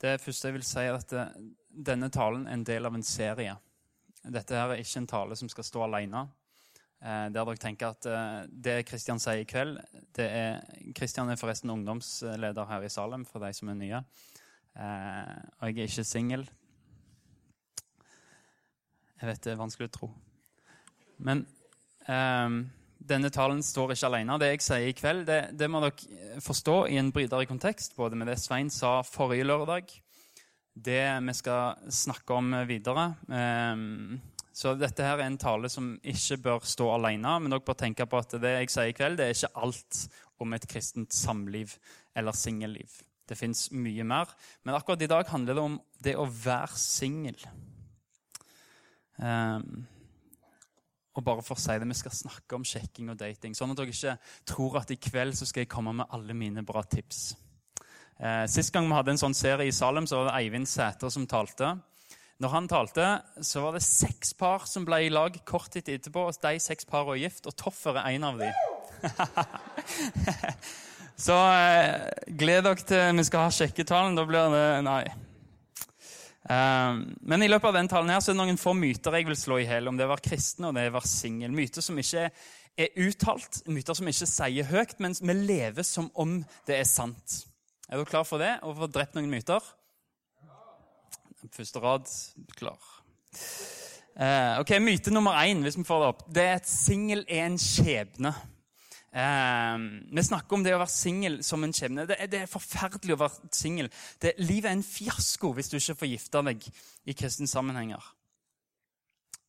det første jeg vil si, er at denne talen er en del av en serie. Dette her er ikke en tale som skal stå alene. Eh, der dere tenker at eh, Det Kristian sier i kveld det er, Kristian er forresten ungdomsleder her i Salem, for de som er nye. Eh, og jeg er ikke singel. Jeg vet det er vanskelig å tro. Men eh, denne talen står ikke alene. Det jeg sier i kveld, det, det må dere forstå i en bredere kontekst, både med det Svein sa forrige lørdag, det vi skal snakke om videre. Eh, så dette her er en tale som ikke bør stå alene, men dere bør tenke på at det jeg sier i kveld, det er ikke alt om et kristent samliv eller singelliv. Det fins mye mer. Men akkurat i dag handler det om det å være singel. Um, og bare for å si det, Vi skal snakke om sjekking og dating, sånn at dere ikke tror at i kveld så skal jeg komme med alle mine bra tips. Eh, sist gang vi hadde en sånn serie i Salem, så var det Eivind Sæter som talte. Når han talte, så var det seks par som ble i lag kort tid etterpå. og De seks par var gift, og Toffer er en av dem. så eh, gled dere til vi skal ha sjekketalen. Da blir det Nei. Um, men i løpet av den talen her så er det noen få myter jeg vil slå i hjel. Om det var kristne og det var singel. Myter som ikke er uttalt, myter som ikke sier høyt, men vi lever som om det er sant. Er du klar for det? Og få drept noen myter? Første rad klar. Uh, ok, Myte nummer én, hvis vi får det opp, det er at singel er en skjebne. Uh, vi snakker om det å være singel som en skjebne. Det, det, er forferdelig å være singel. Livet er en fiasko hvis du ikke får gifte deg i kristne sammenhenger.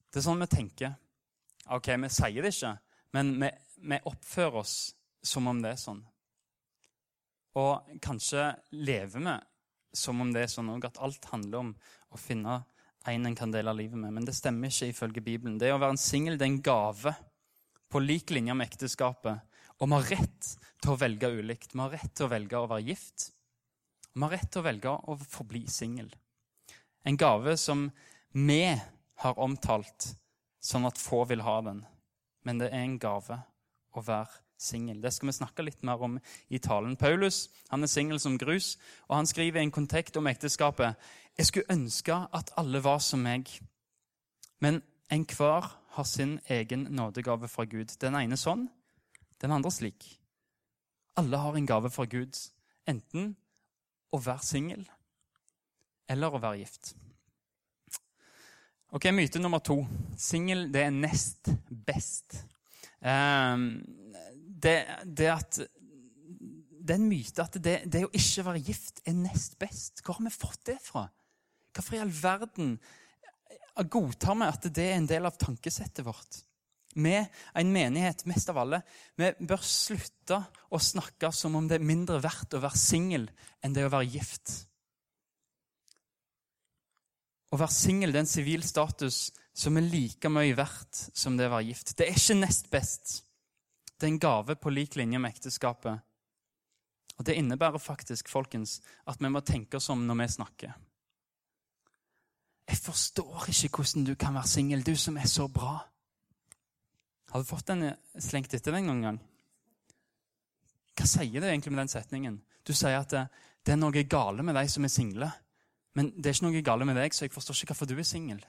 Det er sånn vi tenker. Ok, Vi sier det ikke, men vi, vi oppfører oss som om det er sånn. Og kanskje lever vi som om det er sånn at alt handler om å finne en en kan dele livet med. Men det stemmer ikke ifølge Bibelen. Det å være en singel er en gave på lik linje med ekteskapet. Og vi har rett til å velge ulikt. Vi har rett til å velge å være gift. Og vi har rett til å velge å forbli singel. En gave som vi har omtalt sånn at få vil ha den. Men det er en gave å være singel. Det skal vi snakke litt mer om i talen. Paulus han er singel som grus, og han skriver i en kontekt om ekteskapet. Jeg skulle ønske at alle var som meg, men enhver har sin egen nådegave fra Gud. Den ene sånn, den andre slik. Alle har en gave fra Gud, enten å være singel eller å være gift. Ok, Myte nummer to. Singel er nest best. Um, det, det, at det er en myte at det, det, å ikke være gift er nest best. Hvor har vi fått det fra? Hvorfor i all verden godtar vi at det er en del av tankesettet vårt? Vi, en menighet, mest av alle, vi bør slutte å snakke som om det er mindre verdt å være singel enn det å være gift. Å være singel er en sivil status som er like mye verdt som det å være gift. Det er ikke nest best. Det er en gave på lik linje med ekteskapet. Og Det innebærer faktisk folkens, at vi må tenke oss om når vi snakker. Jeg forstår ikke hvordan du kan være singel, du som er så bra. Har du fått den slengt etter deg noen gang? Hva sier du egentlig med den setningen? Du sier at det, det er noe gale med de som er single. Men det er ikke noe gale med deg, så jeg forstår ikke hvorfor du er singel.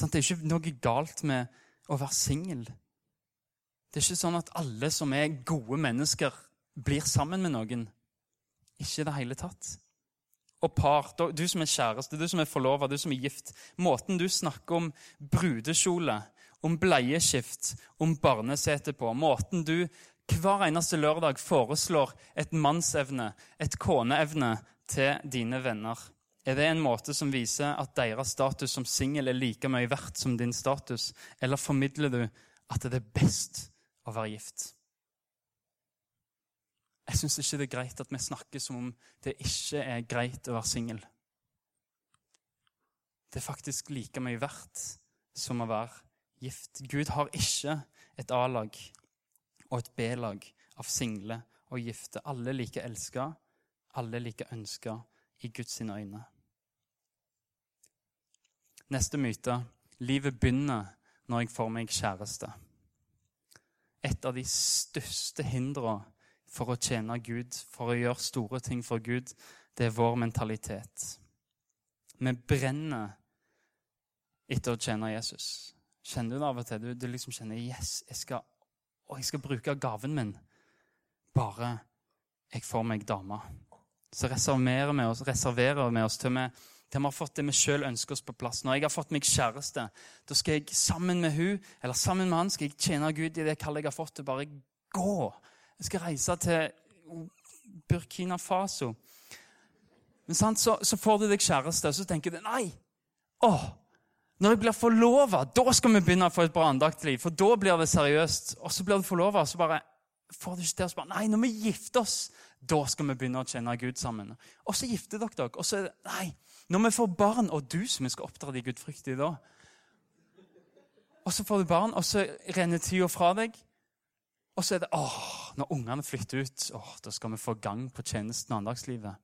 Det er ikke noe galt med å være singel. Det er ikke sånn at alle som er gode mennesker, blir sammen med noen. Ikke i det hele tatt. Og par, du som er kjæreste, du som er forlova, du som er gift. Måten du snakker om brudekjole, om bleieskift, om barnesete på, måten du hver eneste lørdag foreslår et mannsevne, et koneevne, til dine venner er det en måte som viser at deres status som singel er like mye verdt som din status, eller formidler du at det er best å være gift? Jeg syns ikke det er greit at vi snakker som om det ikke er greit å være singel. Det er faktisk like mye verdt som å være gift. Gud har ikke et A-lag og et B-lag av single og gifte. Alle like elska, alle like ønska i Guds øyne. Neste myte livet begynner når jeg får meg kjæreste. Et av de største hindrene for å tjene Gud, for å gjøre store ting for Gud. Det er vår mentalitet. Vi brenner etter å tjene Jesus. Kjenner du det av og til? Du, du liksom kjenner yes, jeg skal, å, jeg skal bruke gaven min. Bare jeg får meg dame. Så reserverer vi oss, reserverer vi oss til vi, til vi har fått det vi sjøl ønsker oss på plass. Når jeg har fått meg kjæreste, da skal jeg sammen med hun, eller sammen med han skal jeg tjene Gud i det kallet jeg har fått, til bare gå. Jeg skal reise til Burkina Faso. Men sant, så, så, får du deg kjæreste, og så tenker du nei. Åh, når jeg blir forlova, da skal vi begynne å få et bra andaktliv, For da blir det seriøst. Og så blir du forlova, og så bare får du ikke til å spørre Nei, når vi gifter oss, da skal vi begynne å kjenne Gud sammen. Og så gifter dere dere. Og så er det Nei, når vi får barn, og du som vi skal oppdra de gudfryktige da Og så får du barn, og så renner tida fra deg. Og så er det åh, når ungene flytter ut, åh, da skal vi få gang på tjenesten og andagslivet.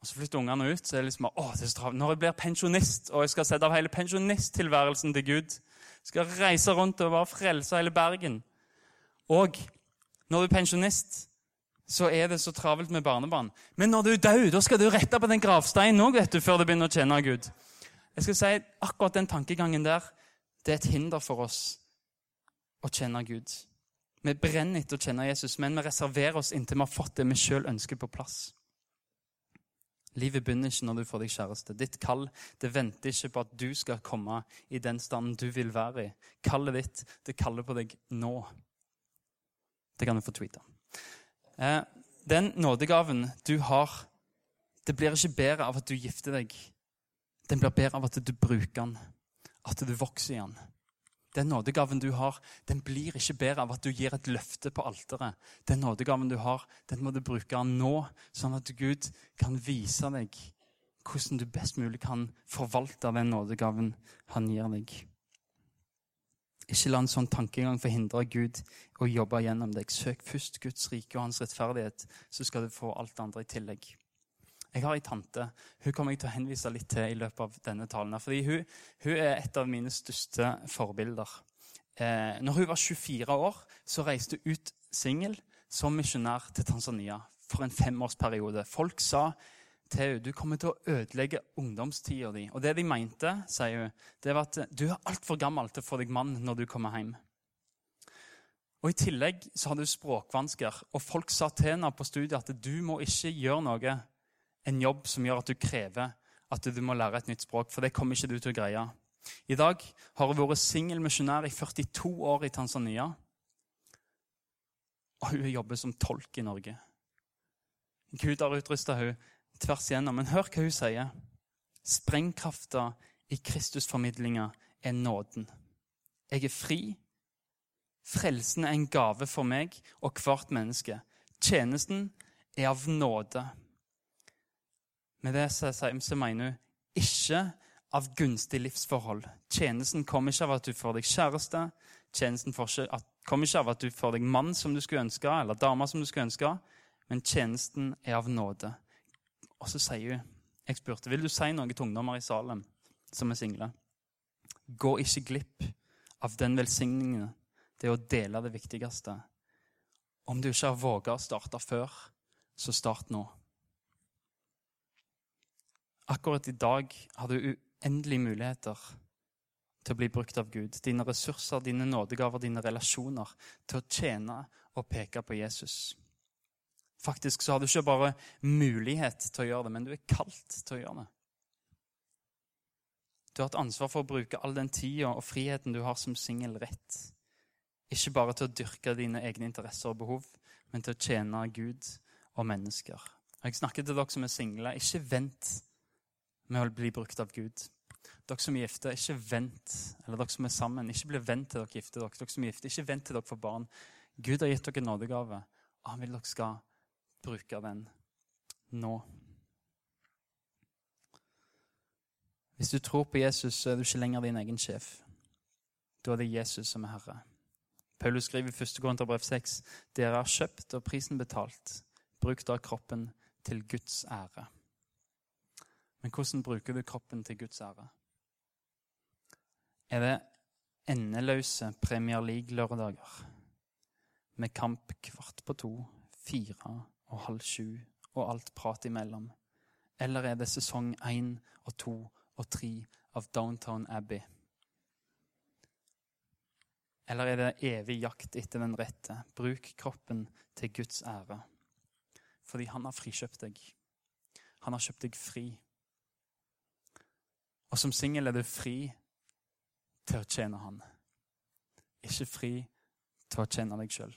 Og Så flytter ungene ut. så er det liksom, å, det er så Når jeg blir pensjonist og jeg skal sette av hele pensjonisttilværelsen til Gud Skal reise rundt og bare frelse hele Bergen. Og når du er pensjonist, så er det så travelt med barnebarn. Men når du er død, da skal du rette på den gravsteinen òg før du begynner å tjene Gud. Jeg skal si, Akkurat den tankegangen der det er et hinder for oss å tjene Gud. Vi brenner etter å kjenne Jesus, men vi reserverer oss inntil vi har fått det vi sjøl ønsker på plass. Livet begynner ikke når du får deg kjæreste. Ditt kall det venter ikke på at du skal komme i den standen du vil være i. Kallet ditt det kaller på deg nå. Det kan du få tweete. Eh, den nådegaven du har, det blir ikke bedre av at du gifter deg. Den blir bedre av at du bruker den, at du vokser i den. Den nådegaven du har, den blir ikke bedre av at du gir et løfte på alteret. Den nådegaven du har, den må du bruke nå, sånn at Gud kan vise deg hvordan du best mulig kan forvalte den nådegaven han gir deg. Ikke la en sånn tankegang forhindre Gud å jobbe gjennom deg. Søk først Guds rike og hans rettferdighet, så skal du få alt det andre i tillegg. Jeg har ei tante. Hun kommer jeg til å henvise litt til i løpet av denne talen. fordi hun, hun er et av mine største forbilder. Eh, når hun var 24 år, så reiste hun ut singel som misjonær til Tanzania for en femårsperiode. Folk sa til henne du kommer til å ødelegge ungdomstida di. Og det de mente, sier hun, det var at du er altfor gammel til å få deg mann når du kommer hjem. Og I tillegg så hadde hun språkvansker, og folk sa til henne på studiet at du må ikke gjøre noe en jobb som gjør at du krever at du må lære et nytt språk, for det kommer ikke du til å greie. I dag har hun vært singel misjonær i 42 år i Tanzania. Og hun jobber som tolk i Norge. Gud har utrusta hun tvers igjennom. Men hør hva hun sier. Sprengkrafta i Kristusformidlinga er nåden. Jeg er fri. Frelsen er en gave for meg og hvert menneske. Tjenesten er av nåde. Med det så, så mener hun ikke av gunstig livsforhold. Tjenesten kommer ikke av at du får deg kjæreste. Tjenesten kommer ikke av at du får deg mann som du skulle ønske, eller dame som du skulle ønske, men tjenesten er av nåde. Og så sier hun Jeg spurte vil du si noe til ungdommer i Salem som er single. Gå ikke glipp av den velsigningen. Det er å dele det viktigste. Om du ikke har våget å starte før, så start nå. Akkurat i dag har du uendelige muligheter til å bli brukt av Gud. Dine ressurser, dine nådegaver, dine relasjoner til å tjene og peke på Jesus. Faktisk så har du ikke bare mulighet til å gjøre det, men du er kalt til å gjøre det. Du har et ansvar for å bruke all den tida og friheten du har som singel, rett. Ikke bare til å dyrke dine egne interesser og behov, men til å tjene Gud og mennesker. Jeg snakker til dere som er single. Ikke vent med å bli brukt av Gud. Dere som er gifte, ikke vent. Eller dere som er sammen, ikke bli vent til dere gifter dere. Dere som er gifte, ikke vent til dere får barn. Gud har gitt dere en nådegave, og han vil dere skal bruke den nå. Hvis du tror på Jesus, så er du ikke lenger din egen sjef. Da er det Jesus som er herre. Paulus skriver i 1. Korinterbrev 6.: Dere har kjøpt og prisen betalt. Bruk da kroppen til Guds ære. Men hvordan bruker du kroppen til Guds ære? Er det endeløse Premier League-lørdager med kamp kvart på to, fire og halv sju og alt prat imellom? Eller er det sesong én og to og tre av Downtown Abbey? Eller er det evig jakt etter den rette? Bruk kroppen til Guds ære. Fordi han har frikjøpt deg. Han har kjøpt deg fri. Og som singel er du fri til å tjene han. Ikke fri til å tjene deg sjøl.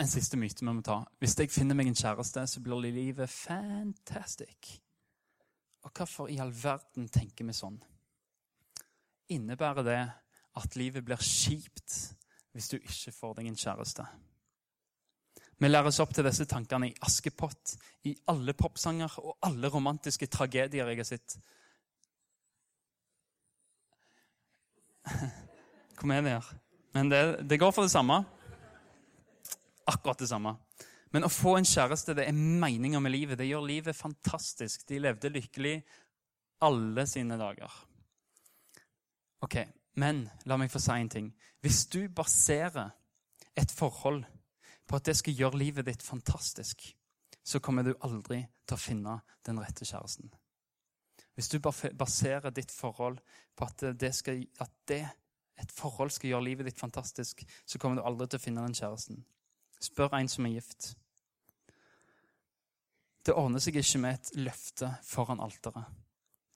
En siste myte vi må ta. Hvis jeg finner meg en kjæreste, så blir livet fantastic. Og hvorfor i all verden tenker vi sånn? Innebærer det at livet blir kjipt hvis du ikke får deg en kjæreste. Vi læres opp til disse tankene i Askepott, i alle popsanger og alle romantiske tragedier jeg har sett. Komedier. Men det, det går for det samme. Akkurat det samme. Men å få en kjæreste det er meninga med livet. Det gjør livet fantastisk. De levde lykkelig alle sine dager. Ok, men la meg få si en ting. Hvis du baserer et forhold på at det skal gjøre livet ditt fantastisk, så kommer du aldri til å finne den rette kjæresten. Hvis du baserer ditt forhold på at, det skal, at det, et forhold skal gjøre livet ditt fantastisk, så kommer du aldri til å finne den kjæresten. Spør en som er gift. Det ordner seg ikke med et løfte foran alteret.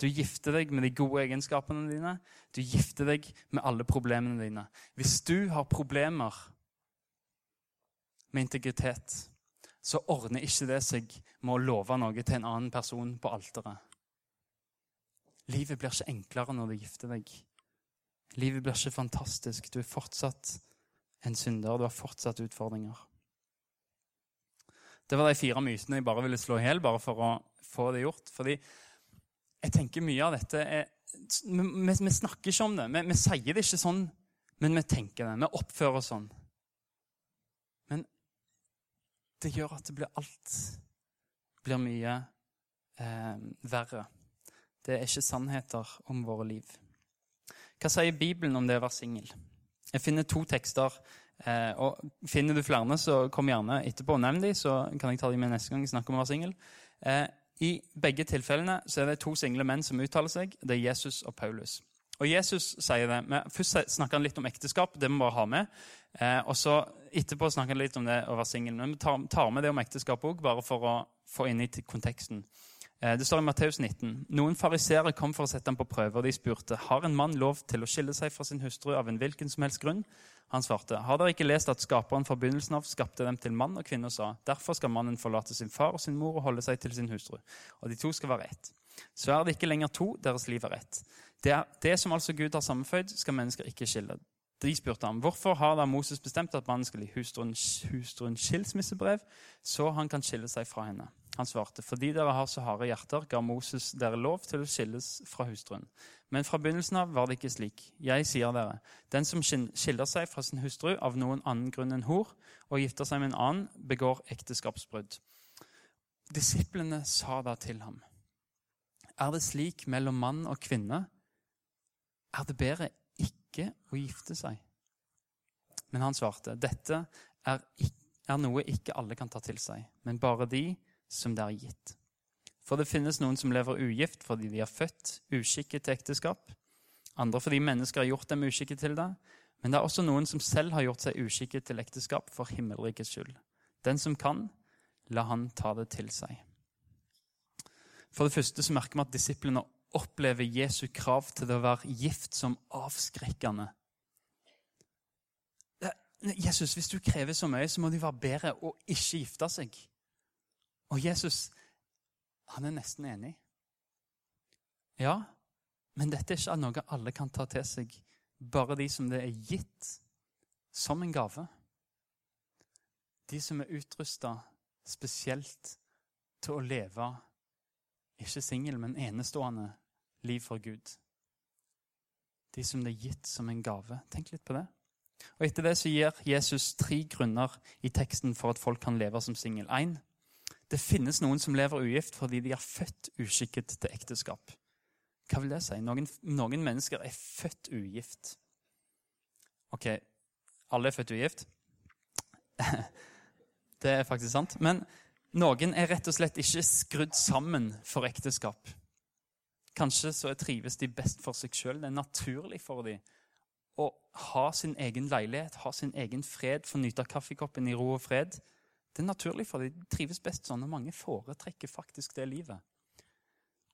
Du gifter deg med de gode egenskapene dine. Du gifter deg med alle problemene dine. Hvis du har problemer med integritet, så ordner ikke det seg med å love noe til en annen person på alteret. Livet blir ikke enklere når du gifter deg. Livet blir ikke fantastisk. Du er fortsatt en synder. Du har fortsatt utfordringer. Det var de fire mytene jeg bare ville slå i hjel, bare for å få det gjort. Fordi jeg tenker mye av dette er, vi, vi, snakker ikke om det. Vi, vi, sier det ikke sånn, men vi tenker det. Vi oppfører oss sånn. Men det gjør at det blir alt blir mye eh, verre. Det er ikke sannheter om våre liv. Hva sier Bibelen om det å være singel? Jeg finner to tekster. Eh, og Finner du flere, så kom gjerne etterpå og nevn dem, så kan jeg ta dem med neste gang jeg snakker om å være singel. Eh, i begge tilfellene så er det to single menn som uttaler seg. Det er Jesus og Paulus. Og Jesus sier det. Men først snakker han litt om ekteskap. Det må vi bare ha med. Eh, og så etterpå snakke litt om det å være singel. Men vi tar, med det om ekteskap òg, bare for å få inn i konteksten. Eh, det står i Matteus 19. Noen fariseere kom for å sette ham på prøve, og de spurte har en mann lov til å skille seg fra sin hustru av en hvilken som helst grunn. Han svarte, har dere ikke lest at skaperen fra begynnelsen av skapte dem til mann og kvinne og sa, derfor skal mannen forlate sin far og sin mor og holde seg til sin hustru, og de to skal være ett. Så er det ikke lenger to, deres liv er ett. Det, er, det som altså Gud har sammenføyd, skal mennesker ikke skille. De spurte ham, hvorfor har da Moses bestemt at mannen skal gi hustruen, skilsmissebrev, så han kan skille seg fra henne? Han svarte, fordi dere har så harde hjerter, ga Moses dere lov til å skilles fra hustruen. Men fra begynnelsen av var det ikke slik. Jeg sier dere, den som skiller seg fra sin hustru av noen annen grunn enn hor, og gifter seg med en annen, begår ekteskapsbrudd. Disiplene sa da til ham, er det slik mellom mann og kvinne? Er det bedre ikke å gifte seg? Men han svarte, dette er, er noe ikke alle kan ta til seg, men bare de som det er gitt. For det finnes noen som lever ugift fordi de er født uskikket til ekteskap. Andre fordi mennesker har gjort dem uskikket til det. Men det er også noen som selv har gjort seg uskikket til ekteskap for himmelrikets skyld. Den som kan, la han ta det til seg. For det første så merker vi at disiplene opplever Jesu krav til det å være gift som avskrekkende. Jesus, hvis du krever så mye, så må det være bedre å ikke gifte seg. Og Jesus han er nesten enig. Ja, men dette er ikke noe alle kan ta til seg, bare de som det er gitt som en gave. De som er utrusta spesielt til å leve ikke singel, men enestående liv for Gud. De som det er gitt som en gave. Tenk litt på det. Og Etter det så gir Jesus tre grunner i teksten for at folk kan leve som singel. Det finnes noen som lever ugift fordi de er født uskikket til ekteskap. Hva vil det si? Noen, noen mennesker er født ugift. Ok, alle er født ugift? Det er faktisk sant. Men noen er rett og slett ikke skrudd sammen for ekteskap. Kanskje så trives de best for seg sjøl. Det er naturlig for dem å ha sin egen leilighet, ha sin egen fred, få nyte kaffekoppen i ro og fred. Det er naturlig for dem. De trives best sånn, og mange foretrekker faktisk det livet.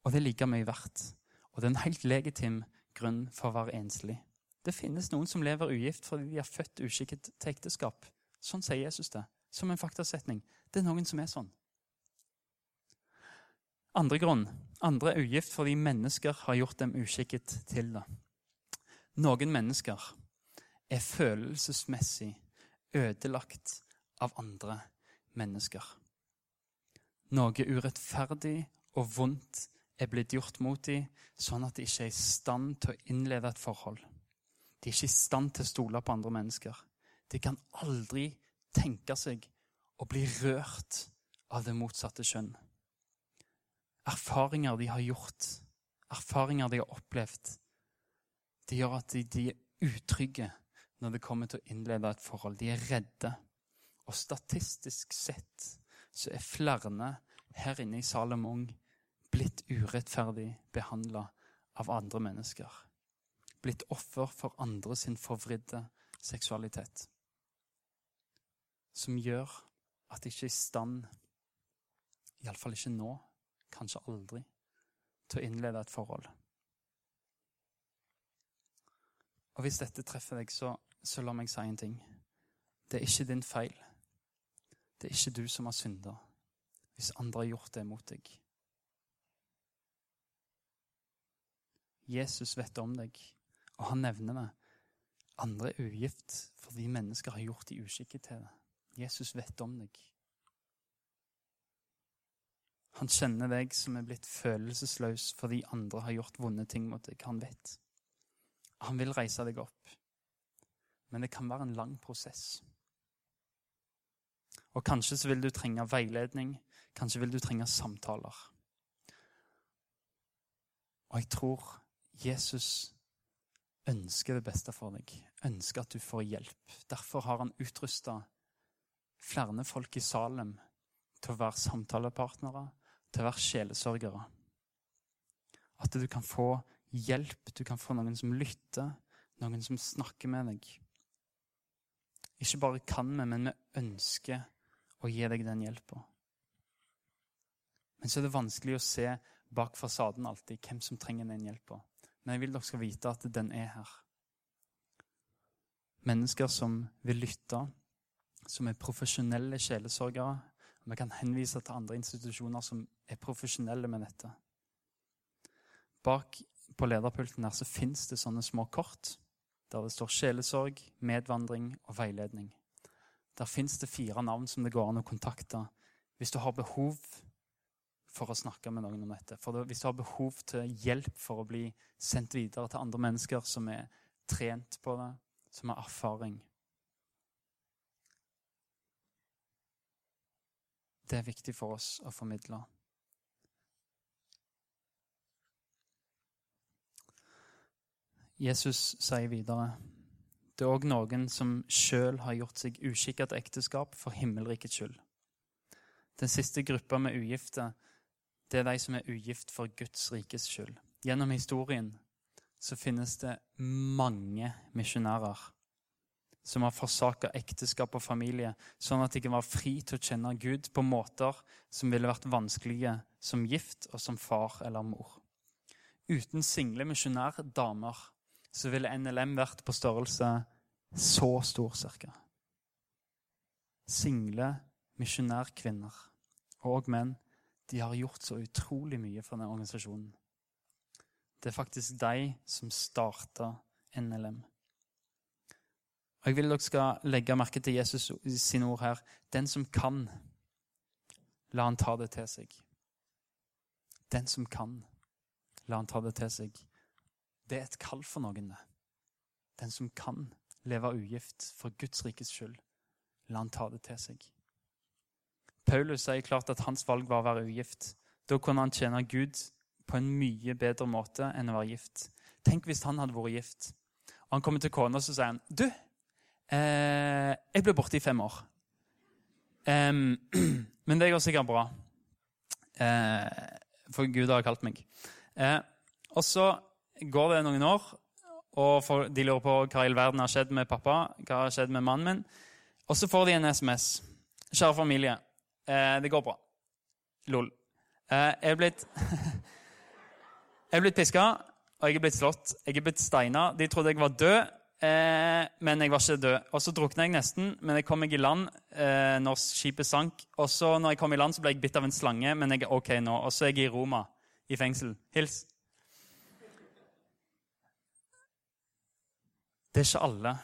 Og det er like mye verdt. Og det er en helt legitim grunn for å være enslig. Det finnes noen som lever ugift fordi de er født uskikket til ekteskap. Sånn sier Jesus det, som en faktasetning. Det er noen som er sånn. Andre grunn. Andre er ugift fordi mennesker har gjort dem uskikket til det. Noen mennesker er følelsesmessig ødelagt av andre mennesker. Noe urettferdig og vondt er blitt gjort mot dem, sånn at de ikke er i stand til å innlede et forhold. De er ikke i stand til å stole på andre mennesker. De kan aldri tenke seg å bli rørt av det motsatte kjønn erfaringer de har gjort, erfaringer de har opplevd, det gjør at de, de, er utrygge når det kommer til å innlede et forhold. De er redde. Og statistisk sett så er flere her inne i Salomon blitt urettferdig behandla av andre mennesker. Blitt offer for andre sin forvridde seksualitet. Som gjør at de ikke er i stand, iallfall ikke nå, kanskje aldri, til å innlede et forhold. Og hvis dette treffer deg, så, så la meg si en ting. Det er ikke din feil. Det er ikke du som har synda hvis andre har gjort det mot deg. Jesus vet om deg, og han nevner det. Andre er ugift fordi mennesker har gjort de uskikket til det. Jesus vet om deg. Han kjenner deg som er blitt følelsesløs fordi andre har gjort vonde ting mot deg. Han vet. Han vil reise deg opp. Men det kan være en lang prosess. Og kanskje så vil du trenge veiledning. Kanskje vil du trenge samtaler. Og jeg tror Jesus ønsker det beste for deg. Ønsker at du får hjelp. Derfor har han utrusta flere folk i Salem til å være samtalepartnere, til å være sjelesørgere. At du kan få hjelp, du kan få noen som lytter, noen som snakker med deg. Ikke bare kan vi, men vi ønsker å gi deg den hjelpa. Men så er det vanskelig å se bak fasaden alltid hvem som trenger den hjelpa. Men jeg vil dere skal vite at den er her. Mennesker som vil lytte, som er profesjonelle sjelesørgere, vi kan henvise til andre institusjoner som er profesjonelle med dette. Bak på lederpulten her så fins det sånne små kort der det står sjelesorg, medvandring og veiledning. Der fins det fire navn som det går an å kontakte hvis du har behov for å snakke med noen om dette. For hvis du har behov til hjelp for å bli sendt videre til andre mennesker som er trent på det, som har erfaring. Det er viktig for oss å formidle. Jesus sier videre det er òg noen som sjøl har gjort seg uskikka til ekteskap for himmelrikets skyld. Den siste gruppa med ugifte det er de som er ugift for Guds rikes skyld. Gjennom historien så finnes det mange misjonærer som har forsaka ekteskap og familie, sånn at de kan være fri til å kjenne Gud på måter som ville vært vanskelige som gift og som far eller mor. Uten single misjonærdamer så ville NLM vært på størrelse så stor, cirka. Single misjonærkvinner og menn de har gjort så utrolig mye for denne organisasjonen. Det er faktisk de som starta NLM. Og Jeg vil dere skal legge merke til Jesus sine ord her. Den som kan, la han ta det til seg. Den som kan, la han ta det til seg. Det er et kall for noen. Den som kan leve ugift for Guds rikes skyld, la han ta det til seg. Paulus sier klart at hans valg var å være ugift. Da kunne han tjene Gud på en mye bedre måte enn å være gift. Tenk hvis han hadde vært gift. Og Han kommer til kona og sier han, du, Eh, jeg ble borte i fem år. Um, men det går sikkert bra. Eh, for Gud har kalt meg. Uh, og så går det noen år, og de lurer på hva i verden har skjedd med pappa, hva har skjedd med mannen min. Og så får de en SMS. 'Kjære familie, uh, det går bra.' Lol. jeg er blitt Jeg er blitt piska, og jeg er blitt slått. Jeg er blitt steina. De trodde jeg var død. Eh, men jeg var ikke død. Og Så drukna jeg nesten, men jeg kom meg i land eh, når skipet sank. Og så når jeg kom i land, så ble jeg bitt av en slange, men jeg er ok nå. Og så er jeg i Roma, i fengsel. Hils. Det er ikke alle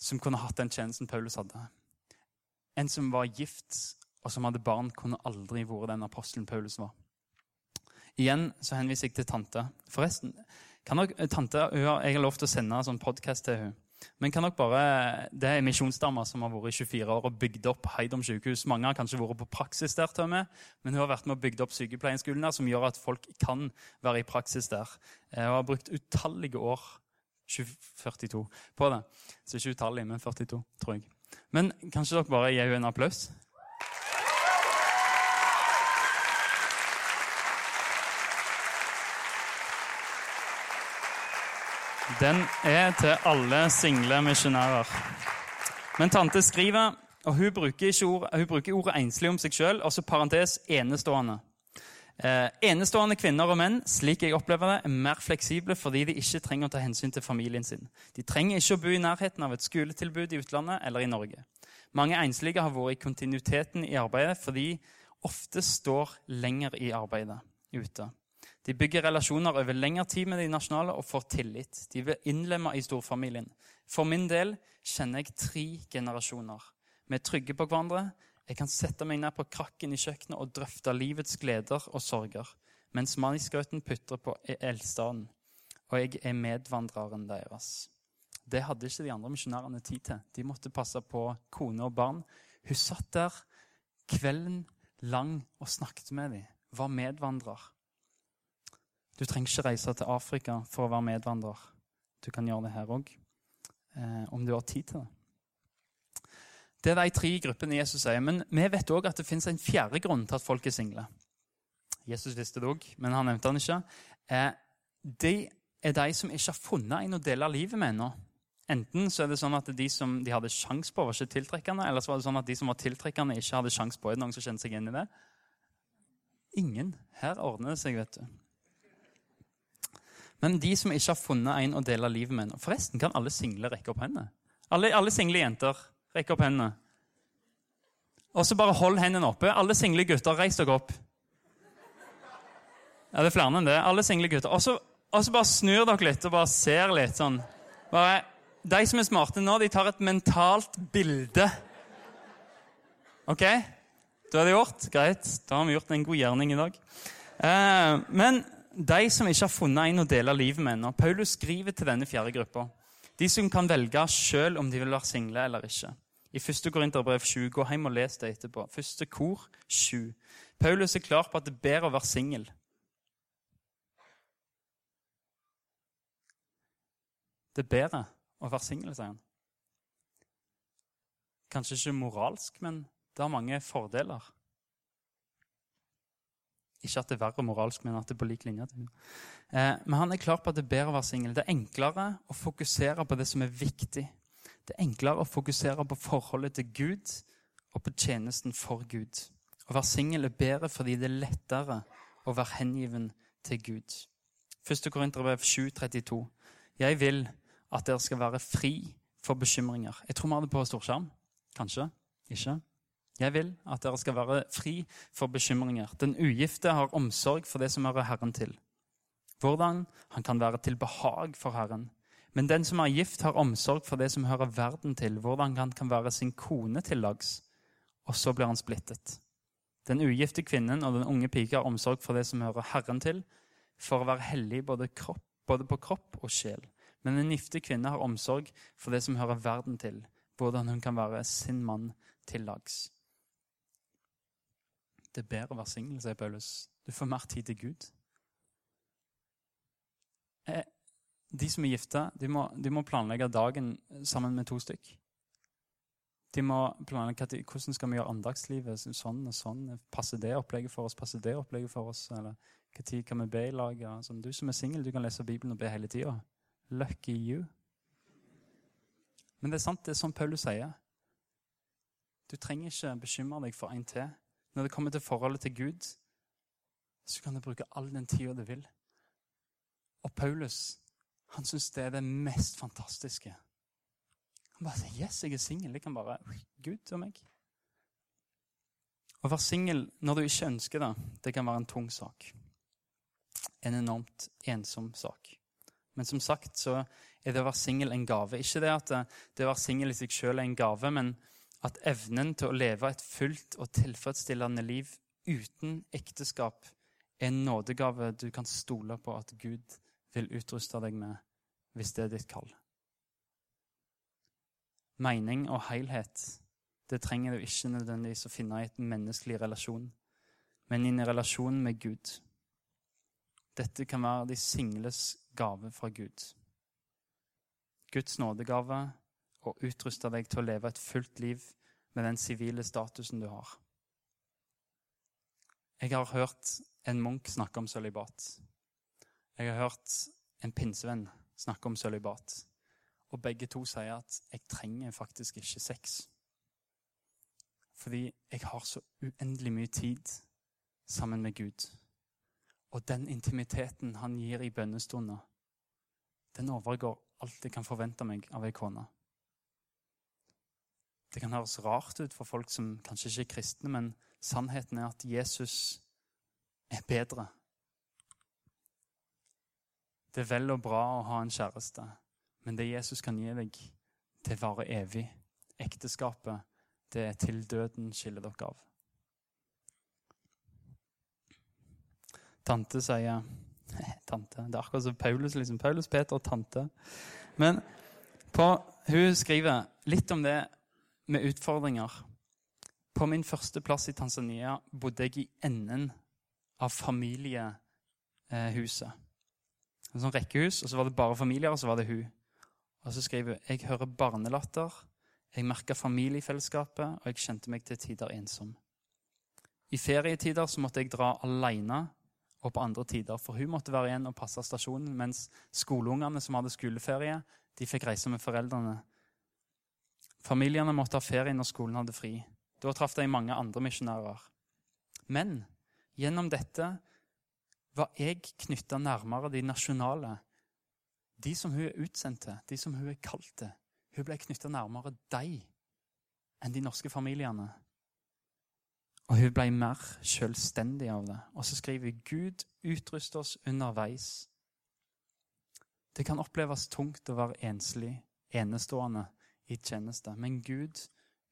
som kunne hatt den tjenesten Paulus hadde. En som var gift og som hadde barn, kunne aldri vært den apostelen Paulus var. Igjen så henviser jeg til tante. Forresten, kan dere, eh, tante, Jeg har lov til å sende en sånn podkast til henne. Men kan dere bare, Det er misjonsdama som har vært i 24 år og bygd opp Heidom sykehus. Mange har kanskje vært på praksis der, til meg, men hun har vært med og bygd opp sykepleierskolen der, som gjør at folk kan være i praksis der. Hun har brukt utallige år 42 på det. Så ikke utallige, men 42, tror jeg. Men kanskje dere bare gir henne en applaus? Den er til alle single misjonærer. Men tante skriver, og hun bruker, ord, hun bruker ordet enslig om seg sjøl, også parentes enestående. Eh, enestående kvinner og menn slik jeg opplever det, er mer fleksible fordi de ikke trenger å ta hensyn til familien sin. De trenger ikke å bo i nærheten av et skoletilbud i utlandet eller i Norge. Mange enslige har vært i kontinuiteten i arbeidet fordi ofte står lenger i arbeidet ute. De bygger relasjoner over lengre tid med de nasjonale og får tillit. De blir innlemma i storfamilien. For min del kjenner jeg tre generasjoner. Vi er trygge på hverandre. Jeg kan sette meg ned på krakken i kjøkkenet og drøfte livets gleder og sorger, mens manisgrøten putrer på e- eldstaden. Og jeg er medvandreren deres. Det hadde ikke de andre misjonærene tid til. De måtte passe på kone og barn. Hun satt der kvelden lang og snakket med dem, var medvandrer. Du trenger ikke reise til Afrika for å være medvandrer. Du kan gjøre det her òg, eh, om du har tid til det. Det er de tre gruppene Jesus sier. Men vi vet òg at det fins en fjerde grunn til at folk er single. Jesus visste det òg, men han nevnte han ikke. Eh, de er de som ikke har funnet en å dele livet med ennå. Enten så er det sånn at de som de hadde sjans på, var ikke tiltrekkende, eller så var det sånn at de som var tiltrekkende, ikke hadde sjans på. Er det noen som kjenner seg inn i det? Ingen. Her ordner det seg, vet du. Men de som ikke har funnet en å dele livet med Forresten, kan alle single rekke opp hendene? Alle, alle single jenter, rekke opp hendene. Og så bare hold hendene oppe. Alle single gutter, reis dere opp. Ja, det er flere enn det. Alle single gutter. Og så, bare snur dere litt og bare ser litt sånn. Bare, de som er smarte nå, de tar et mentalt bilde. OK? Da er det gjort. Greit. Da har vi gjort en god gjerning i dag. Eh, men de som ikke har funnet en å dele livet med ennå. Paulus skriver til denne fjerde gruppa. De som kan velge sjøl om de vil være single eller ikke. I 1. Korinterbrev 7. Gå hjem og les det etterpå. Første kor 7. Paulus er klar på at det er bedre å være singel. Det er bedre å være singel, sier han. Kanskje ikke moralsk, men det har mange fordeler. Ikke at det er verre moralsk, men at det er på lik linje. Eh, men han er klar på at det er bedre å være singel. Det er enklere å fokusere på det som er viktig. Det er enklere å fokusere på forholdet til Gud og på tjenesten for Gud. Å være singel er bedre fordi det er lettere å være hengiven til Gud. 1. Korinterbrev 7,32. Jeg vil at dere skal være fri for bekymringer. Jeg tror vi har det på storskjerm. Kanskje. Ikke. Jeg vil at dere skal være fri for bekymringer. Den ugifte har omsorg for det som hører Herren til. Hvordan han kan være til behag for Herren. Men den som er gift, har omsorg for det som hører verden til. Hvordan han kan være sin kone til lags. Og så blir han splittet. Den ugifte kvinnen og den unge pike har omsorg for det som hører Herren til, for å være hellig både, kropp, både på kropp og sjel. Men den gifte kvinne har omsorg for det som hører verden til, hvordan hun kan være sin mann til lags. Det er bedre å være singel, sier Paulus. Du får mer tid til Gud. Eh, de som er gifte, de de må planlegge dagen sammen med to stykk. De må planlegge hvordan skal vi gjøre andagslivet sånn og sånn. Passer det opplegget for oss? Passer det opplegget for oss? Eller når kan vi be i lag? Sånn, du som er singel, du kan lese Bibelen og be hele tida. Lucky you. Men det er sant, det er sånn Paulus sier. Du trenger ikke bekymre deg for en til. Når det kommer til forholdet til Gud, så kan du bruke all den tida du vil. Og Paulus han syns det er det mest fantastiske. Han bare sier 'yes, jeg er singel'. Jeg kan bare Gud og meg. Å være singel når du ikke ønsker det, det kan være en tung sak. En enormt ensom sak. Men som sagt så er det å være singel en gave. Ikke det at det å være singel i seg sjøl er en gave, men at evnen til å leve et fullt og tilfredsstillende liv uten ekteskap er en nådegave du kan stole på at Gud vil utruste deg med hvis det er ditt kall. Mening og helhet det trenger du ikke nødvendigvis å finne i et menneskelig relasjon, men i en relasjon med Gud. Dette kan være de singles gave fra Gud. Guds nådegave å utruste deg til å leve et fullt liv med den sivile statusen du har. Jeg har hørt en munk snakke om sølibat. Jeg har hørt en pinsevenn snakke om sølibat. Og begge to sier at 'jeg trenger faktisk ikke sex'. Fordi jeg har så uendelig mye tid sammen med Gud. Og den intimiteten han gir i bønnestunder, den overgår alt jeg kan forvente meg av ei kone. Det kan høres rart ut for folk som kanskje ikke er kristne, men sannheten er at Jesus er bedre det er vel og bra å ha en kjæreste, men det Jesus kan gi deg, det varer evig. Ekteskapet, det er til døden skiller dere av. Tante sier Tante. Det er akkurat som Paulus. liksom. Paulus, Peter og tante. Men på, hun skriver litt om det med utfordringer. På min første plass i Tanzania bodde jeg i enden av familiehuset en sånn rekkehus, og så var det bare familier, og så var det hun. Og så skriver hun jeg hører barnelatter, jeg merka familiefellesskapet, og jeg kjente meg til tider ensom. I ferietider så måtte jeg dra alene, og på andre tider, for hun måtte være igjen og passe stasjonen, mens skoleungene som hadde skoleferie, de fikk reise med foreldrene. Familiene måtte ha ferie når skolen hadde fri. Da traff de mange andre misjonærer. Men gjennom dette var jeg knytta nærmere de nasjonale. De som hun er utsendt til, de som hun er kalt til. Hun ble knytta nærmere deg enn de norske familiene. Og hun ble mer selvstendig av det. Og så skriver hun Gud utruster oss underveis. Det kan oppleves tungt å være enslig, enestående i tjeneste, men Gud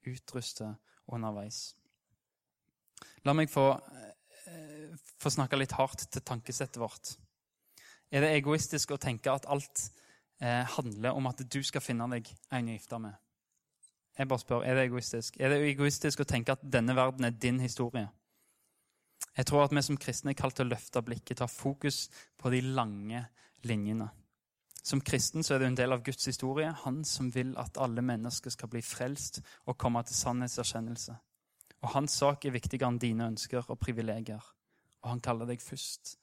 utruster underveis. La meg få få snakke litt hardt til tankesettet vårt. Er det egoistisk å tenke at alt eh, handler om at du skal finne deg en å gifte med? Jeg bare spør, Er det egoistisk Er det egoistisk å tenke at denne verden er din historie? Jeg tror at vi som kristne er kalt til å løfte blikket, ta fokus på de lange linjene. Som kristen så er du en del av Guds historie, han som vil at alle mennesker skal bli frelst og komme til sannhetserkjennelse. Og hans sak er viktigere enn dine ønsker og privilegier. Og han kaller deg først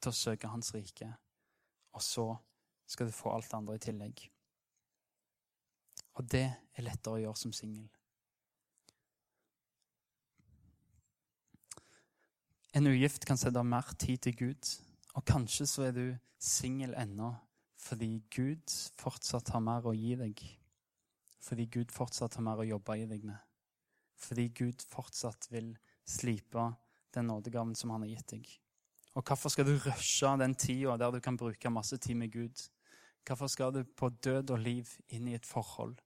til å søke hans rike. Og så skal du få alt det andre i tillegg. Og det er lettere å gjøre som singel. En ugift kan sette av mer tid til Gud, og kanskje så er du singel ennå fordi Gud fortsatt har mer å gi deg. Fordi Gud fortsatt har mer å jobbe i deg med. Fordi Gud fortsatt vil slipe den nådegaven som han har gitt deg. Og hvorfor skal du rushe den tida der du kan bruke masse tid med Gud? Hvorfor skal du på død og liv inn i et forhold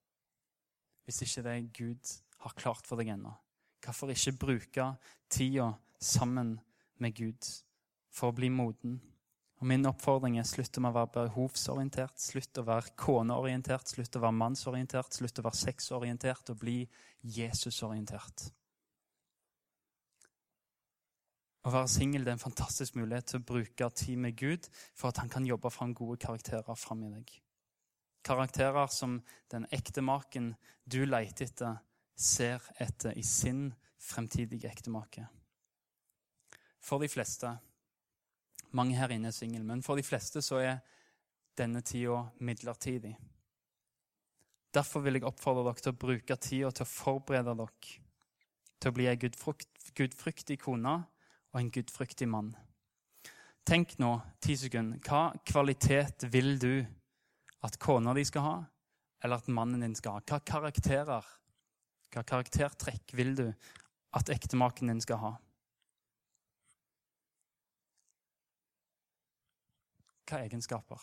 hvis ikke det Gud har klart for deg ennå? Hvorfor ikke bruke tida sammen med Gud for å bli moden? Og Min oppfordring er slutt å være behovsorientert, slutt å være koneorientert, slutt å være mannsorientert, slutt å være sexorientert og bli Jesusorientert. Å være singel er en fantastisk mulighet til å bruke tid med Gud for at han kan jobbe fram gode karakterer fram i deg. Karakterer som den ekte maken du leter etter ser etter i sin fremtidige ektemake. For de fleste Mange her inne er single, men for de fleste så er denne tida midlertidig. Derfor vil jeg oppfordre dere til å bruke tida til å forberede dere til å bli ei gudfryktig kone og en gudfryktig mann. Tenk nå ti sekunder. Hva kvalitet vil du at kona di skal ha, eller at mannen din skal ha? Hva karakterer, hva karaktertrekk vil du at ektemaken din skal ha? Hva egenskaper?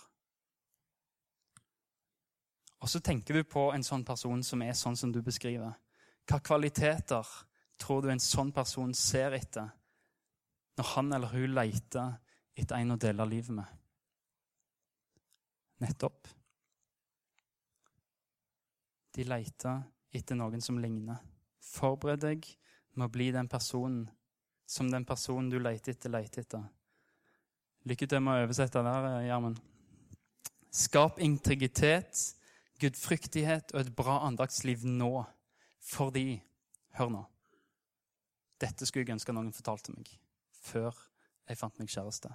Og så tenker du på en sånn person som er sånn som du beskriver. Hva kvaliteter tror du en sånn person ser etter når han eller hun leter etter en å dele livet med? Nettopp. De leter etter noen som ligner. Forbered deg med å bli den personen som den personen du leter etter, leter etter. Lykke til med å oversette der, Gjermund. Skap integritet gudfryktighet og et bra andaktsliv nå. Fordi Hør nå. Dette skulle jeg ønske noen fortalte meg før jeg fant meg kjæreste.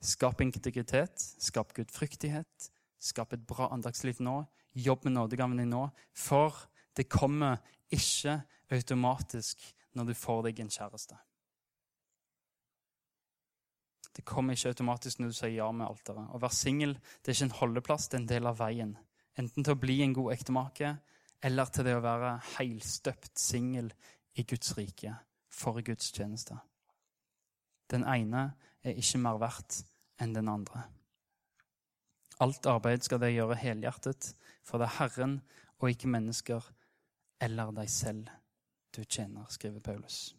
Skap integritet, skap gudfryktighet, skap et bra andagsliv nå. Jobb med nådegaven din nå, for det kommer ikke automatisk når du får deg en kjæreste. Det kommer ikke automatisk når du sier ja med alteret. Å være singel er ikke en holdeplass, det er en del av veien. Enten til å bli en god ektemake eller til det å være heilstøpt singel i Guds rike for Guds tjeneste. Den ene er ikke mer verdt enn den andre. Alt arbeid skal de gjøre helhjertet, for det er Herren og ikke mennesker eller deg selv du tjener, skriver Paulus.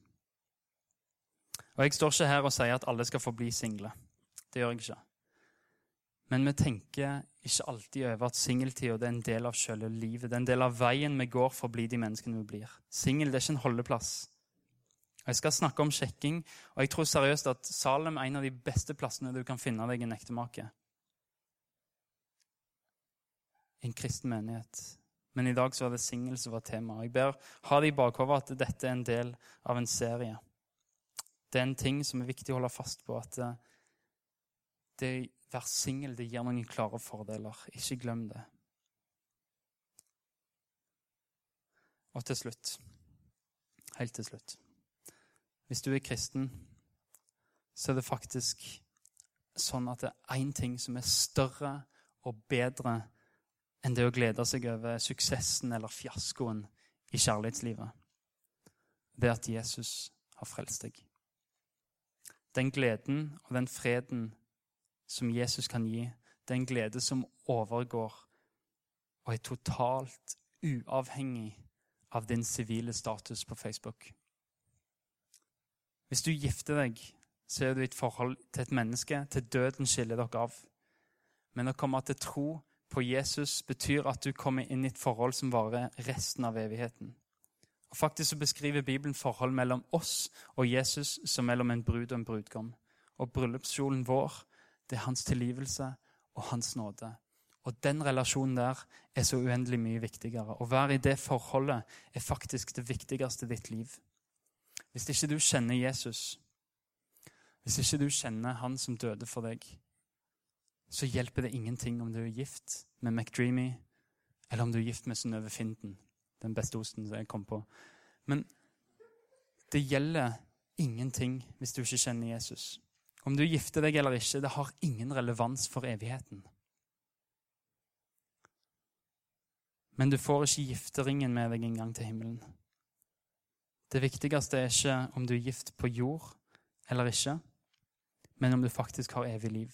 Og Jeg står ikke her og sier at alle skal få bli single. Det gjør jeg ikke. Men vi tenker ikke alltid over at singeltida er en del av selve livet. Det er en del av veien vi går for å bli de menneskene vi blir. Singel er ikke en holdeplass. Jeg skal snakke om sjekking, og jeg tror seriøst at Salem er en av de beste plassene du kan finne deg en ektemake. En kristen menighet. Men i dag så var det singel som var tema. Jeg ber ha det i bakhodet at dette er en del av en serie. Det er en ting som er viktig å holde fast på. at det Vær singel. Det gir noen klare fordeler. Ikke glem det. Og til slutt, helt til slutt Hvis du er kristen, så er det faktisk sånn at det er én ting som er større og bedre enn det å glede seg over suksessen eller fiaskoen i kjærlighetslivet. Det er at Jesus har frelst deg. Den gleden og den freden som Jesus kan gi. Er glede som overgår og er totalt uavhengig av din sivile status på Facebook. Hvis du gifter deg, så er du i et forhold til et menneske. Til døden skiller dere av. Men å komme til tro på Jesus betyr at du kommer inn i et forhold som varer resten av evigheten. Og Faktisk så beskriver Bibelen forhold mellom oss og Jesus som mellom en brud og en brudgom. Og bryllupskjolen vår det er hans tilgivelse og hans nåde. Og den relasjonen der er så uendelig mye viktigere. Å være i det forholdet er faktisk det viktigste i ditt liv. Hvis ikke du kjenner Jesus, hvis ikke du kjenner han som døde for deg, så hjelper det ingenting om du er gift med McDreamy, eller om du er gift med Synnøve Finden, den beste osten som jeg kom på. Men det gjelder ingenting hvis du ikke kjenner Jesus. Om du gifter deg eller ikke, det har ingen relevans for evigheten. Men du får ikke gifteringen med deg engang til himmelen. Det viktigste er ikke om du er gift på jord eller ikke, men om du faktisk har evig liv.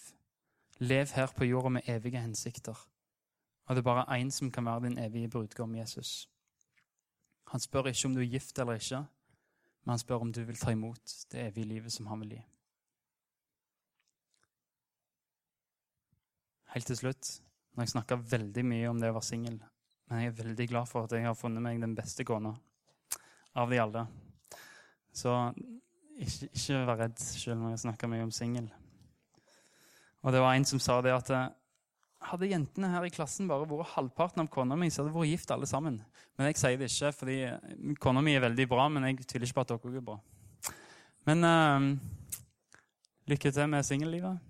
Lev her på jorda med evige hensikter. Og det er bare én som kan være din evige brudgom, Jesus. Han spør ikke om du er gift eller ikke, men han spør om du vil ta imot det evige livet som han vil gi. helt til slutt Når jeg snakka veldig mye om det å være singel, men jeg er veldig glad for at jeg har funnet meg den beste kona av de alle. Så ikke, ikke vær redd selv når jeg snakker mye om singel. Og det var en som sa det at hadde jentene her i klassen bare vært halvparten av kona mi, så hadde de vært gift alle sammen. Men jeg sier det ikke, fordi kona mi er veldig bra, men jeg tviler ikke på at dere er bra. Men uh, lykke til med singellivet.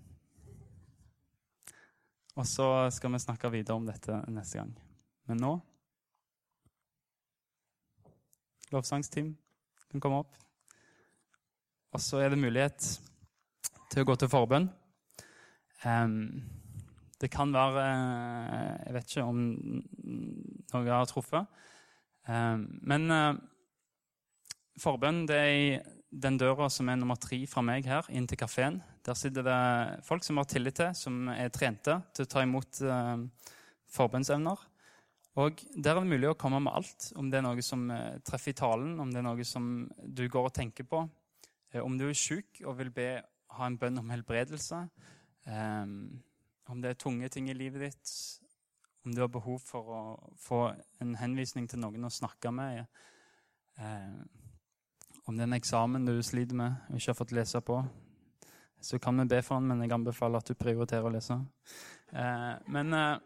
Og så skal vi snakke videre om dette neste gang. Men nå Lovsangsteam kan komme opp. Og så er det mulighet til å gå til forbønn. Um, det kan være eh, Jeg vet ikke om noe har truffet. Um, men uh, forbønn det er i den døra som er nummer tre fra meg her, inn til kafeen. Der sitter det folk som har tillit til, som er trente til å ta imot forbønnsevner. Og Der er det mulig å komme med alt. Om det er noe som treffer i talen, om det er noe som du går og tenker på. Om du er sjuk og vil be, ha en bønn om helbredelse. Um, om det er tunge ting i livet ditt. Om du har behov for å få en henvisning til noen å snakke med. om det er en eksamen du sliter med og ikke har fått lese på så kan vi be for den, men jeg anbefaler at du prioriterer å lese. Eh, men eh,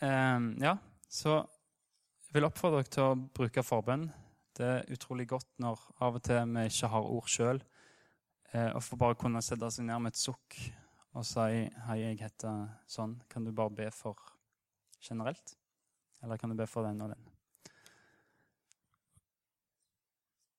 eh, Ja, så jeg vil oppfordre dere til å bruke forbønn. Det er utrolig godt når av og til vi ikke har ord sjøl, eh, og får bare kunne sette seg ned med et sukk og si 'Hei, jeg heter sånn'. Kan du bare be for generelt? Eller kan du be for den og den?